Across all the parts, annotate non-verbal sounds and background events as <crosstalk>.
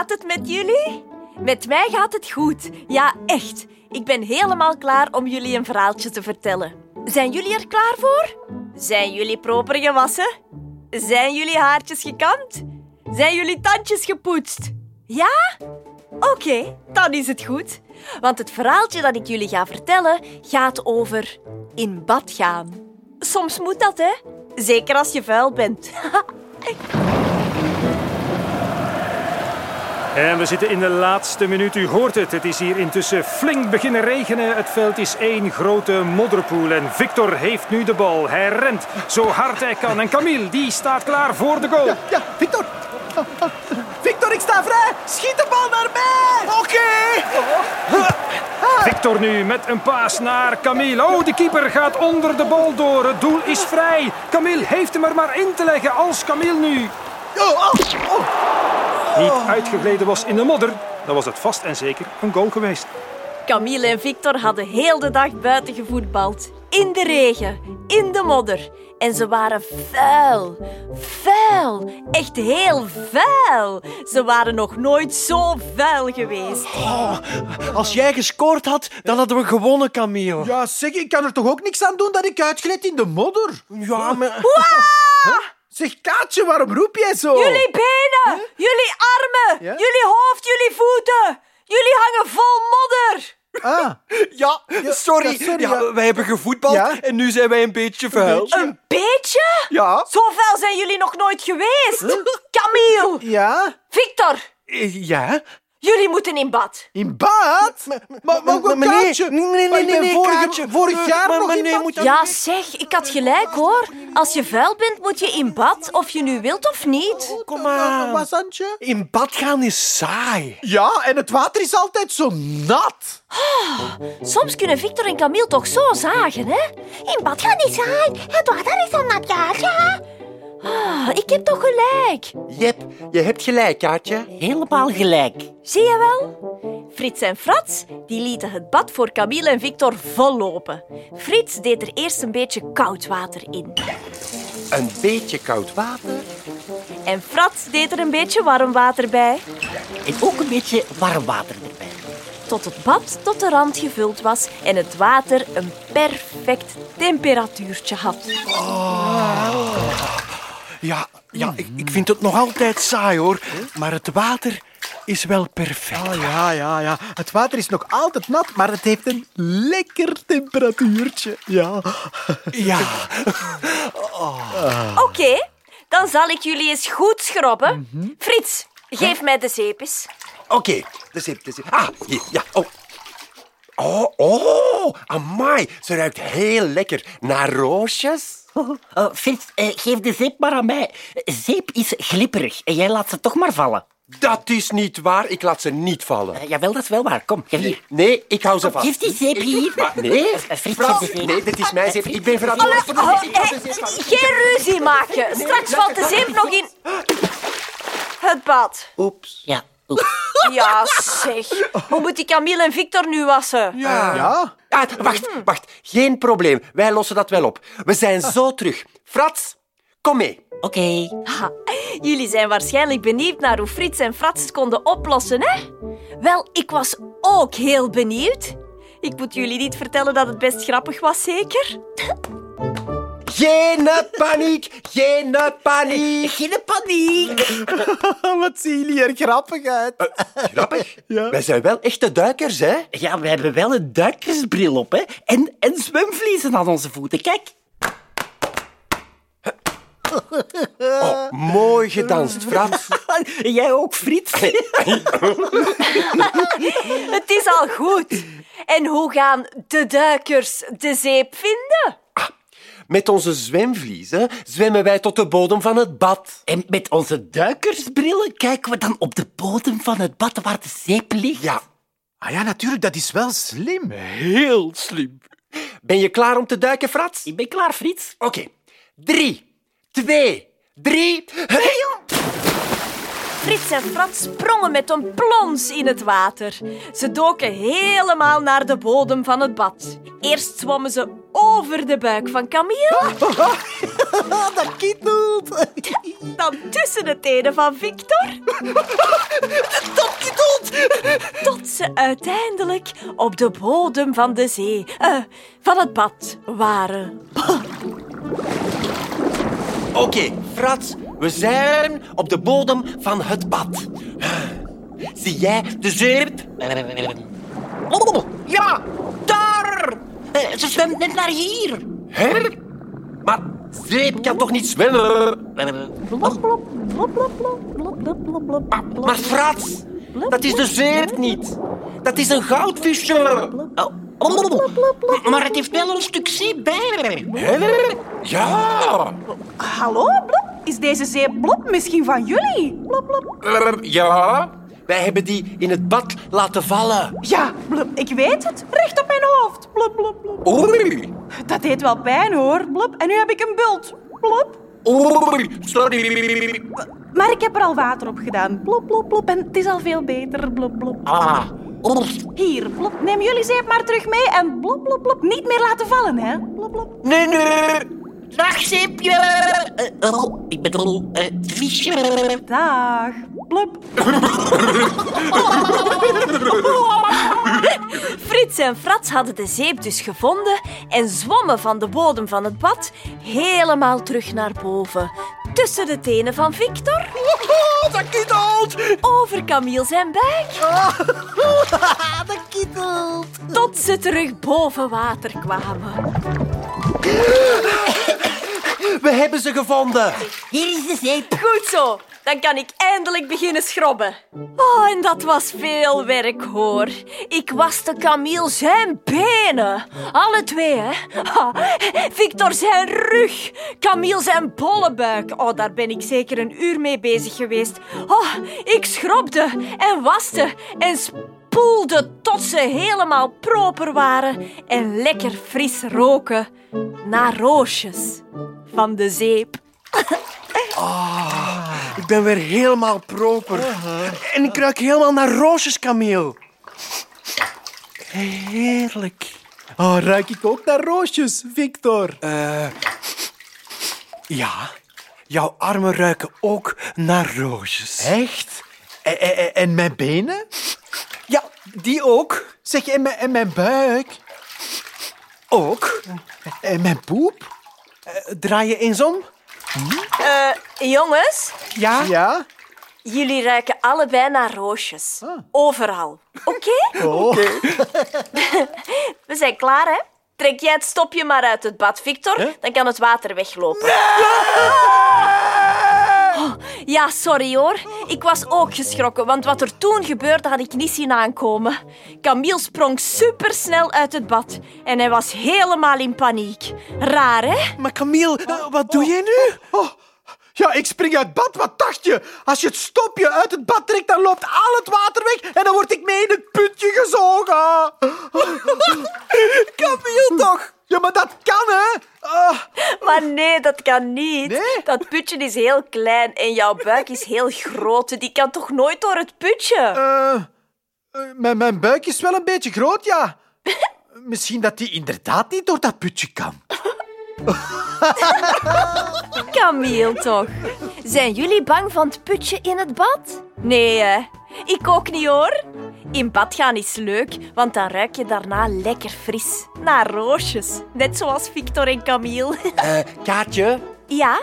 gaat het met jullie? Met mij gaat het goed. Ja, echt. Ik ben helemaal klaar om jullie een verhaaltje te vertellen. Zijn jullie er klaar voor? Zijn jullie proper gewassen? Zijn jullie haartjes gekamd? Zijn jullie tandjes gepoetst? Ja? Oké, dan is het goed. Want het verhaaltje dat ik jullie ga vertellen gaat over in bad gaan. Soms moet dat, hè? Zeker als je vuil bent. <laughs> En we zitten in de laatste minuut. U hoort het. Het is hier intussen flink beginnen regenen. Het veld is één grote modderpoel. En Victor heeft nu de bal. Hij rent zo hard hij kan. En Camille, die staat klaar voor de goal. Ja, ja, Victor. Victor, ik sta vrij. Schiet de bal naar mij. Oké. <laughs> Victor nu met een paas naar Camille. Oh, de keeper gaat onder de bal door. Het doel is vrij. Camille heeft hem er maar in te leggen als Camille nu Oh, oh, oh. Niet uitgegleden was in de modder. Dan was het vast en zeker een goal geweest. Camille en Victor hadden heel de dag buiten gevoetbald. In de regen, in de modder. En ze waren vuil. Vuil. Echt heel vuil. Ze waren nog nooit zo vuil geweest. Oh, als jij gescoord had, dan hadden we gewonnen, Camille. Ja, zeg, ik kan er toch ook niks aan doen dat ik uitgled in de modder? Ja, maar... Zeg, Kaatje, waarom roep jij zo? Jullie benen, jullie armen, Ja? jullie hoofd, jullie voeten. Jullie hangen vol modder. Ah, <laughs> Ja, sorry. ja, sorry, Ja, ja. wij hebben gevoetbald Ja. en nu zijn wij een beetje vuil. beetje. Een beetje? ja. Zo vuil zijn jullie nog nooit geweest. Camille, Ja? Victor, Eh, Ja? Jullie moeten in bad. In bad? Maar, maar, maar, maar- maar nee, nee, nee, maar nee, nee, vorig, jaar Maar- nog maar in bad. Ja, zeg, ik had gelijk hoor. Als je vuil bent, moet je in bad, of je nu wilt of niet. Kom aan. Wat, Santje? In bad gaan is saai. Ja, en het water is altijd zo nat. Soms kunnen Victor en Camille toch zo zagen, hè? In bad gaan is saai. Het water is zo nat, ja, ja. Ah, ik heb toch gelijk. Jep, je hebt gelijk, Kaatje. Helemaal gelijk. Zie je wel? Frits en Frats die lieten het bad voor Camille en Victor vollopen. Frits deed er eerst een beetje koud water in. Een beetje koud water. En Frats deed er een beetje warm water bij. En ook een beetje warm water erbij. Tot het bad tot de rand gevuld was en het water een perfect temperatuurtje had. Ja, ja ik, ik vind het nog altijd saai, hoor. Maar het water is wel perfect. Oh, ja, ja, ja. Het water is nog altijd nat, maar het heeft een lekker temperatuurtje. Ja. Ja. <laughs> Oké, dan zal ik jullie eens goed schrobben. Frits, geef mij de zeep eens. Oké, de zip, de zip. Ah, hier, ja. Oh. Oh, oh, amai. Ze ruikt heel lekker naar roosjes. Frits, eh, geef de zeep maar aan mij. Zeep is glipperig en jij laat ze toch maar vallen. Dat is niet waar. Ik laat ze niet vallen. Eh, jawel, dat is wel waar. Kom, geef hier. Nee, ik hou ze vast. Geef die zeep hier. Maar nee, Eh, Frits, zeep. nee, dit is mijn zeep. Ik ben verantwoordelijk voor de Oh, zeep. Hou de zeep geen ruzie maken. Straks valt de zeep nog in het bad. Oeps. Ja. Ja, zeg. Hoe moet die Camille en Victor nu wassen? Ja? Ah, wacht, wacht. Geen probleem. Wij lossen dat wel op. We zijn zo terug. Frats, kom mee. Oké. Jullie zijn waarschijnlijk benieuwd naar hoe Frits en Frats het konden oplossen, hè? Wel, ik was ook heel benieuwd. Ik moet jullie niet vertellen dat het best grappig was, zeker? Geen paniek, geen paniek. Geen paniek. <laughs> Wat zien jullie er grappig uit. Grappig. <laughs> Wij zijn wel echte duikers, hè? Ja, we hebben wel een duikersbril op, hè. En, en zwemvliezen aan onze voeten. Kijk. Oh, mooi gedanst, Frans. <laughs> Jij ook, Frits? Het is al goed. En hoe gaan de duikers de zeep vinden? Met onze zwemvliezen zwemmen wij tot de bodem van het bad. En met onze duikersbrillen kijken we dan op de bodem van het bad waar de zeep ligt. Ja, Ah ja, natuurlijk, dat is wel slim. Heel slim. ben je klaar om te duiken, Frats? Ik ben klaar, Frits. Oké. Drie, twee, drie... Hey! Frits en Frats sprongen met een plons in het water. Ze doken helemaal naar de bodem van het bad. Eerst zwommen ze over de buik van Camille, <laughs> dat kietelt. dan tussen de tenen van Victor. <laughs> gekieteld. Tot ze uiteindelijk op de bodem van de zee, eh, van het bad, waren. Oké, Frats, we zijn op de bodem van het bad. Zie jij de zeep? Ja, daar! Eh, Ze zwemt net naar hier. Hè? Maar zeep kan toch niet zwemmen? Maar Frats, dat is de zeep niet. Dat is een goudvisje. Oh, oh, Maar het heeft wel een stuk zeep bij. Hè? Ja. Hallo, Blop? Is deze zeep Blop misschien van jullie? Blop, blop. Ja. Wij hebben die in het bad laten vallen. Ja, Blop, ik weet het. Recht op mijn hoofd. Blop, blop, blop. Oei. Dat deed wel pijn, hoor, Blop. En nu heb ik een bult. Blop. Oei. Sorry. Maar ik heb er al water op gedaan. Blop, blop, blop. En het is al veel beter. Blop, blop. Ah, Hier, Blop. Neem jullie zeep maar terug mee en blop, blop, blop. Niet meer laten vallen, hè. Blop, blop. Nee, nee. dag zeepje. Eh, oh, ik bedoel, eh, visje. Dag. Blop. <laughs> <laughs> Frits en Frats hadden de zeep dus gevonden en zwommen van de bodem van het bad helemaal terug naar boven. Tussen de tenen van Victor, Oh, dat kietelt. over Camille zijn buik, <laughs> Dat kietelt. tot ze terug boven water kwamen. <laughs> We hebben ze gevonden. Hier is de zeep. Goed zo, dan kan ik eindelijk beginnen schrobben. Oh, en dat was veel werk, hoor. Ik waste Camille zijn benen. Alle twee, hè. Victor zijn rug. Camille zijn bolle buik. Oh, daar ben ik zeker een uur mee bezig geweest. Oh, ik schrobde en waste en spoelde tot ze helemaal proper waren en lekker fris roken naar roosjes van de zeep. Ik ben weer helemaal proper. En ik ruik helemaal naar roosjes, Camille. Heerlijk. Oh, ruik ik ook naar roosjes, Victor? Eh, ja, jouw armen ruiken ook naar roosjes. Echt? En, en, en mijn benen? Ja, die ook. Zeg, en mijn, en mijn buik? Ook. En mijn poep? Eh, draai je eens om. Eh, jongens, Ja? Ja? jullie ruiken allebei naar roosjes. Overal. Oké? Oh. <laughs> We zijn klaar, hè? Trek jij het stopje maar uit het bad, Victor. Dan kan het water weglopen. Oh, ja, sorry hoor. Ik was ook geschrokken, want wat er toen gebeurde had ik niet zien aankomen. Camille sprong supersnel uit het bad en hij was helemaal in paniek. Raar, hè? Maar Camille, eh, wat doe jij nu? Oh, ja, ik spring uit bad. Wat dacht je? Als je het stopje uit het bad trekt, dan loopt al het water weg en dan word ik mee in het putje gezogen. <laughs> Camille toch? Ja, maar dat kan, hè? Ah, Maar nee, dat kan niet. Nee? Dat putje is heel klein en jouw buik is heel groot. Die kan toch nooit door het putje? eh, eh, mijn, mijn buik is wel een beetje groot, ja. <laughs> Misschien dat die inderdaad niet door dat putje kan. <laughs> Camille toch? Zijn jullie bang van het putje in het bad? Nee, hè? Ik ook niet hoor. In bad gaan is leuk, want dan ruik je daarna lekker fris. Naar roosjes. Net zoals Victor en Camille. <laughs> Eh, Kaatje, Ja?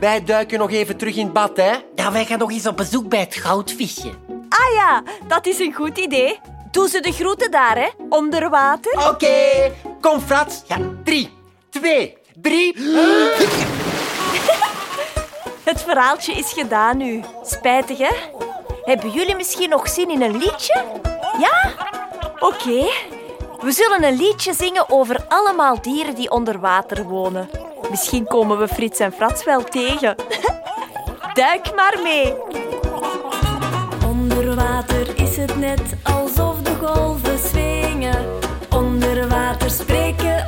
wij duiken nog even terug in bad, hè? Ja, wij gaan nog eens op bezoek bij het goudvisje. Ah ja, dat is een goed idee. Doe ze de groeten daar, hè? Onder water. Oké, kom Frats. Ja, drie, twee, drie. <laughs> Het verhaaltje is gedaan nu. Spijtig, hè? Hebben jullie misschien nog zin in een liedje? Ja? Oké. We zullen een liedje zingen over allemaal dieren die onder water wonen. Misschien komen we Frits en Frats wel tegen. <laughs> Duik maar mee. Onder water is het net alsof de golven swingen. Onder water spreken